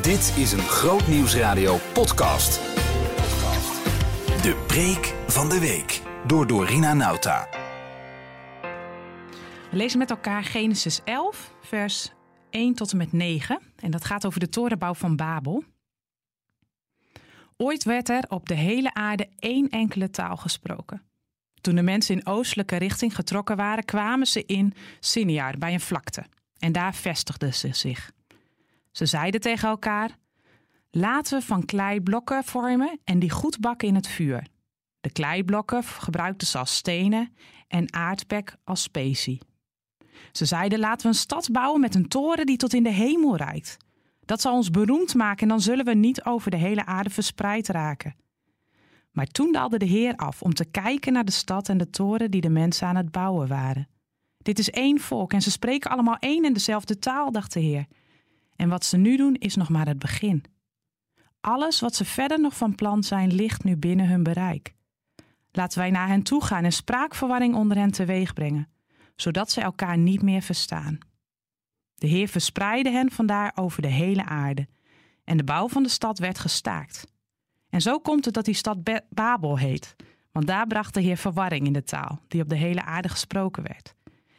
Dit is een Groot Nieuwsradio podcast. De preek van de week door Dorina Nauta. We lezen met elkaar Genesis 11, vers 1 tot en met 9. En dat gaat over de torenbouw van Babel. Ooit werd er op de hele aarde één enkele taal gesproken. Toen de mensen in oostelijke richting getrokken waren, kwamen ze in Siniar bij een vlakte. En daar vestigden ze zich. Ze zeiden tegen elkaar: Laten we van kleiblokken vormen en die goed bakken in het vuur. De kleiblokken gebruikten ze als stenen en aardbek als specie. Ze zeiden: Laten we een stad bouwen met een toren die tot in de hemel reikt. Dat zal ons beroemd maken en dan zullen we niet over de hele aarde verspreid raken. Maar toen daalde de Heer af om te kijken naar de stad en de toren die de mensen aan het bouwen waren. Dit is één volk en ze spreken allemaal één en dezelfde taal, dacht de Heer. En wat ze nu doen is nog maar het begin. Alles wat ze verder nog van plan zijn, ligt nu binnen hun bereik. Laten wij naar hen toe gaan en spraakverwarring onder hen teweeg brengen, zodat ze elkaar niet meer verstaan. De Heer verspreidde hen vandaar over de hele aarde, en de bouw van de stad werd gestaakt. En zo komt het dat die stad Babel heet, want daar bracht de Heer verwarring in de taal, die op de hele aarde gesproken werd.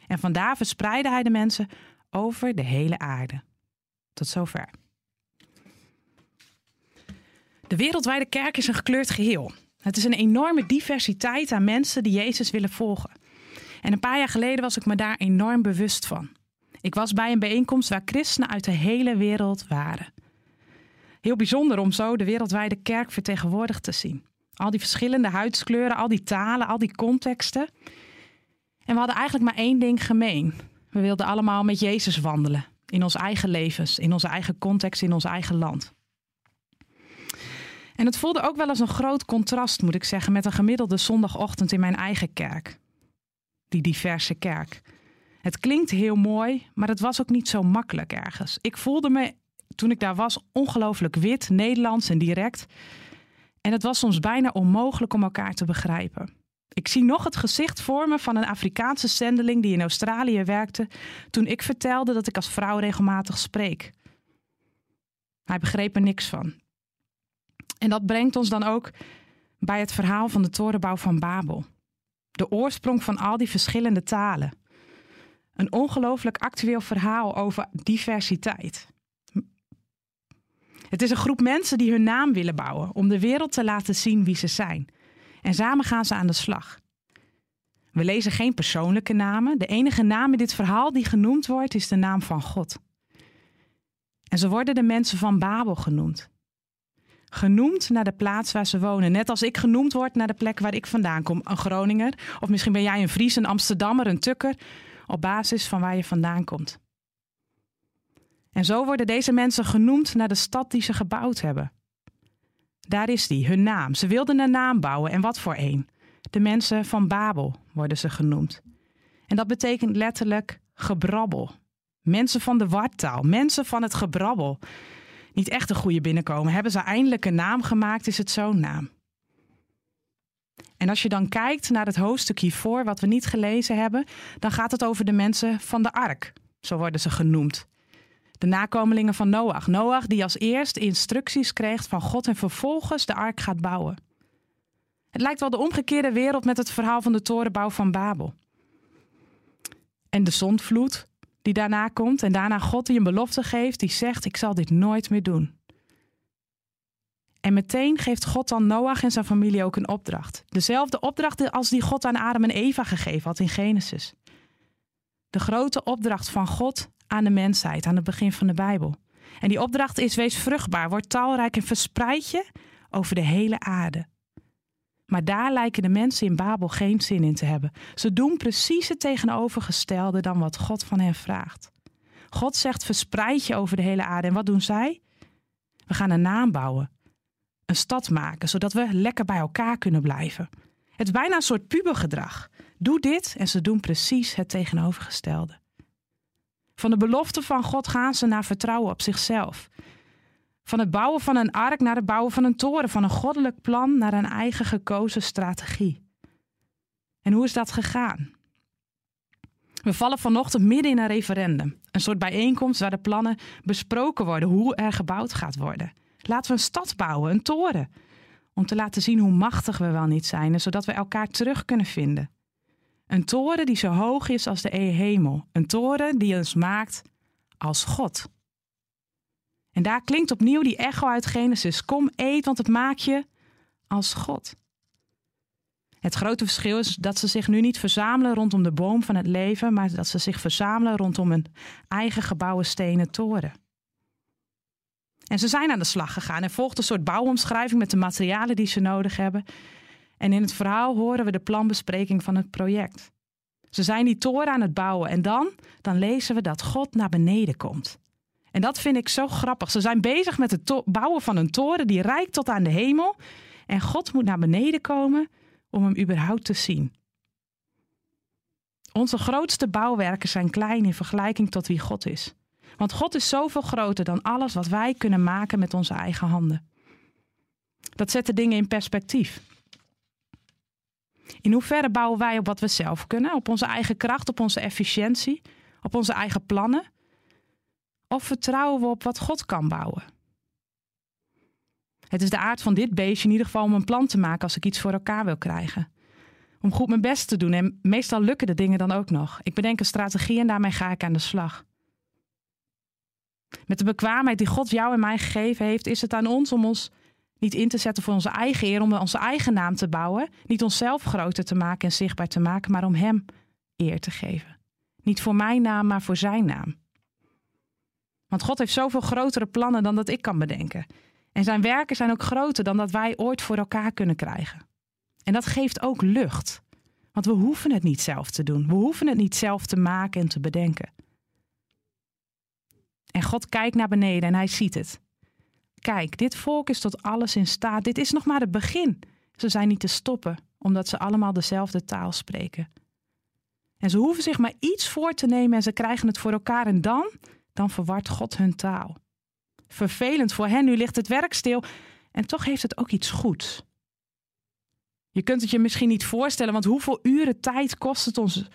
En vandaar verspreidde hij de mensen over de hele aarde. Tot zover. De wereldwijde kerk is een gekleurd geheel. Het is een enorme diversiteit aan mensen die Jezus willen volgen. En een paar jaar geleden was ik me daar enorm bewust van. Ik was bij een bijeenkomst waar christenen uit de hele wereld waren. Heel bijzonder om zo de wereldwijde kerk vertegenwoordigd te zien. Al die verschillende huidskleuren, al die talen, al die contexten. En we hadden eigenlijk maar één ding gemeen. We wilden allemaal met Jezus wandelen. In ons eigen levens, in onze eigen context, in ons eigen land. En het voelde ook wel als een groot contrast, moet ik zeggen, met een gemiddelde zondagochtend in mijn eigen kerk. Die diverse kerk. Het klinkt heel mooi, maar het was ook niet zo makkelijk ergens. Ik voelde me, toen ik daar was, ongelooflijk wit, Nederlands en direct. En het was soms bijna onmogelijk om elkaar te begrijpen. Ik zie nog het gezicht voor me van een Afrikaanse zendeling die in Australië werkte toen ik vertelde dat ik als vrouw regelmatig spreek. Hij begreep er niks van. En dat brengt ons dan ook bij het verhaal van de torenbouw van Babel. De oorsprong van al die verschillende talen. Een ongelooflijk actueel verhaal over diversiteit. Het is een groep mensen die hun naam willen bouwen om de wereld te laten zien wie ze zijn. En samen gaan ze aan de slag. We lezen geen persoonlijke namen. De enige naam in dit verhaal die genoemd wordt is de naam van God. En ze worden de mensen van Babel genoemd. Genoemd naar de plaats waar ze wonen. Net als ik genoemd word naar de plek waar ik vandaan kom. Een Groninger. Of misschien ben jij een Fries, een Amsterdammer, een Tukker. Op basis van waar je vandaan komt. En zo worden deze mensen genoemd naar de stad die ze gebouwd hebben. Daar is die, hun naam. Ze wilden een naam bouwen en wat voor een. De mensen van Babel worden ze genoemd. En dat betekent letterlijk gebrabbel. Mensen van de wartaal, mensen van het gebrabbel. Niet echt een goede binnenkomen. Hebben ze eindelijk een naam gemaakt, is het zo'n naam. En als je dan kijkt naar het hoofdstuk hiervoor, wat we niet gelezen hebben, dan gaat het over de mensen van de ark. Zo worden ze genoemd de nakomelingen van Noach. Noach die als eerst instructies kreeg van God en vervolgens de ark gaat bouwen. Het lijkt wel de omgekeerde wereld met het verhaal van de torenbouw van Babel. En de zondvloed die daarna komt en daarna God die een belofte geeft die zegt ik zal dit nooit meer doen. En meteen geeft God dan Noach en zijn familie ook een opdracht. Dezelfde opdracht als die God aan Adam en Eva gegeven had in Genesis. De grote opdracht van God aan de mensheid aan het begin van de Bijbel. En die opdracht is: wees vruchtbaar, word talrijk en verspreid je over de hele aarde. Maar daar lijken de mensen in Babel geen zin in te hebben. Ze doen precies het tegenovergestelde dan wat God van hen vraagt. God zegt: verspreid je over de hele aarde. En wat doen zij? We gaan een naam bouwen, een stad maken, zodat we lekker bij elkaar kunnen blijven. Het is bijna een soort pubergedrag. Doe dit en ze doen precies het tegenovergestelde. Van de belofte van God gaan ze naar vertrouwen op zichzelf. Van het bouwen van een ark naar het bouwen van een toren. Van een goddelijk plan naar een eigen gekozen strategie. En hoe is dat gegaan? We vallen vanochtend midden in een referendum. Een soort bijeenkomst waar de plannen besproken worden hoe er gebouwd gaat worden. Laten we een stad bouwen, een toren. Om te laten zien hoe machtig we wel niet zijn zodat we elkaar terug kunnen vinden. Een toren die zo hoog is als de hemel. Een toren die ons maakt als God. En daar klinkt opnieuw die echo uit Genesis. Kom, eet, want het maakt je als God. Het grote verschil is dat ze zich nu niet verzamelen rondom de boom van het leven, maar dat ze zich verzamelen rondom een eigen gebouwen stenen toren. En ze zijn aan de slag gegaan en volgt een soort bouwomschrijving met de materialen die ze nodig hebben. En in het verhaal horen we de planbespreking van het project. Ze zijn die toren aan het bouwen en dan, dan lezen we dat God naar beneden komt. En dat vind ik zo grappig. Ze zijn bezig met het bouwen van een toren die reikt tot aan de hemel. En God moet naar beneden komen om hem überhaupt te zien. Onze grootste bouwwerken zijn klein in vergelijking tot wie God is. Want God is zoveel groter dan alles wat wij kunnen maken met onze eigen handen. Dat zet de dingen in perspectief. In hoeverre bouwen wij op wat we zelf kunnen, op onze eigen kracht, op onze efficiëntie, op onze eigen plannen? Of vertrouwen we op wat God kan bouwen? Het is de aard van dit beestje in ieder geval om een plan te maken als ik iets voor elkaar wil krijgen. Om goed mijn best te doen en meestal lukken de dingen dan ook nog. Ik bedenk een strategie en daarmee ga ik aan de slag. Met de bekwaamheid die God jou en mij gegeven heeft, is het aan ons om ons niet in te zetten voor onze eigen eer, om onze eigen naam te bouwen. Niet onszelf groter te maken en zichtbaar te maken, maar om Hem eer te geven. Niet voor mijn naam, maar voor Zijn naam. Want God heeft zoveel grotere plannen dan dat ik kan bedenken. En zijn werken zijn ook groter dan dat wij ooit voor elkaar kunnen krijgen. En dat geeft ook lucht. Want we hoeven het niet zelf te doen. We hoeven het niet zelf te maken en te bedenken. En God kijkt naar beneden en hij ziet het. Kijk, dit volk is tot alles in staat. Dit is nog maar het begin. Ze zijn niet te stoppen, omdat ze allemaal dezelfde taal spreken. En ze hoeven zich maar iets voor te nemen en ze krijgen het voor elkaar. En dan, dan verwart God hun taal. Vervelend voor hen, nu ligt het werk stil. En toch heeft het ook iets goeds. Je kunt het je misschien niet voorstellen, want hoeveel uren tijd kost het ons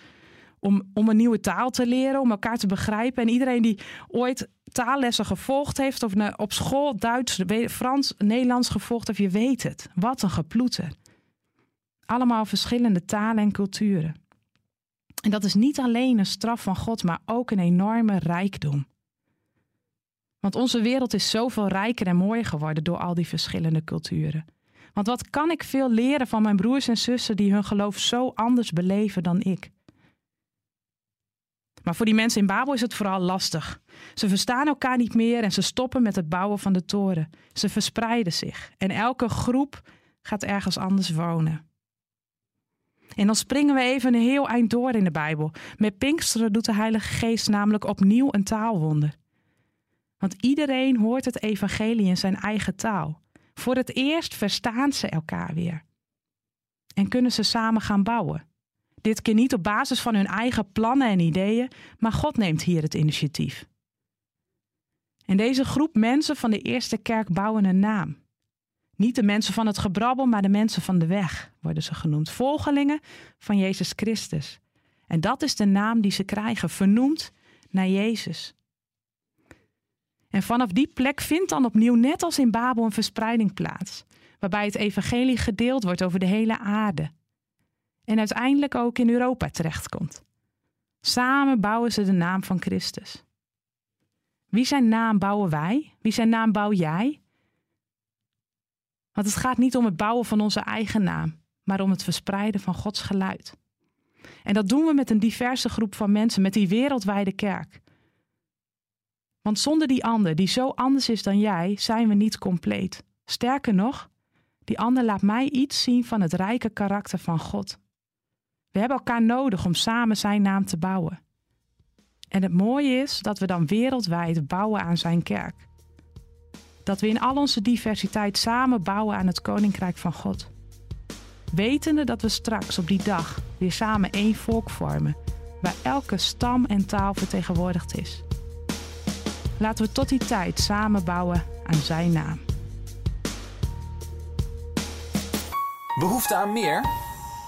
om, om een nieuwe taal te leren, om elkaar te begrijpen. En iedereen die ooit taallessen gevolgd heeft, of op school Duits, Frans, Nederlands gevolgd heeft, je weet het. Wat een geploeter. Allemaal verschillende talen en culturen. En dat is niet alleen een straf van God, maar ook een enorme rijkdom. Want onze wereld is zoveel rijker en mooier geworden door al die verschillende culturen. Want wat kan ik veel leren van mijn broers en zussen die hun geloof zo anders beleven dan ik? Maar voor die mensen in Babel is het vooral lastig. Ze verstaan elkaar niet meer en ze stoppen met het bouwen van de toren. Ze verspreiden zich en elke groep gaat ergens anders wonen. En dan springen we even een heel eind door in de Bijbel. Met Pinksteren doet de Heilige Geest namelijk opnieuw een taalwonder. Want iedereen hoort het evangelie in zijn eigen taal. Voor het eerst verstaan ze elkaar weer. En kunnen ze samen gaan bouwen. Dit keer niet op basis van hun eigen plannen en ideeën, maar God neemt hier het initiatief. En deze groep mensen van de eerste kerk bouwen een naam. Niet de mensen van het gebrabbel, maar de mensen van de weg worden ze genoemd. Volgelingen van Jezus Christus. En dat is de naam die ze krijgen, vernoemd naar Jezus. En vanaf die plek vindt dan opnieuw, net als in Babel, een verspreiding plaats. Waarbij het evangelie gedeeld wordt over de hele aarde en uiteindelijk ook in Europa terechtkomt. Samen bouwen ze de naam van Christus. Wie zijn naam bouwen wij? Wie zijn naam bouw jij? Want het gaat niet om het bouwen van onze eigen naam, maar om het verspreiden van Gods geluid. En dat doen we met een diverse groep van mensen, met die wereldwijde kerk. Want zonder die ander, die zo anders is dan jij, zijn we niet compleet. Sterker nog, die ander laat mij iets zien van het rijke karakter van God. We hebben elkaar nodig om samen zijn naam te bouwen. En het mooie is dat we dan wereldwijd bouwen aan zijn kerk. Dat we in al onze diversiteit samen bouwen aan het koninkrijk van God. Wetende dat we straks op die dag weer samen één volk vormen, waar elke stam en taal vertegenwoordigd is. Laten we tot die tijd samen bouwen aan zijn naam. Behoefte aan meer?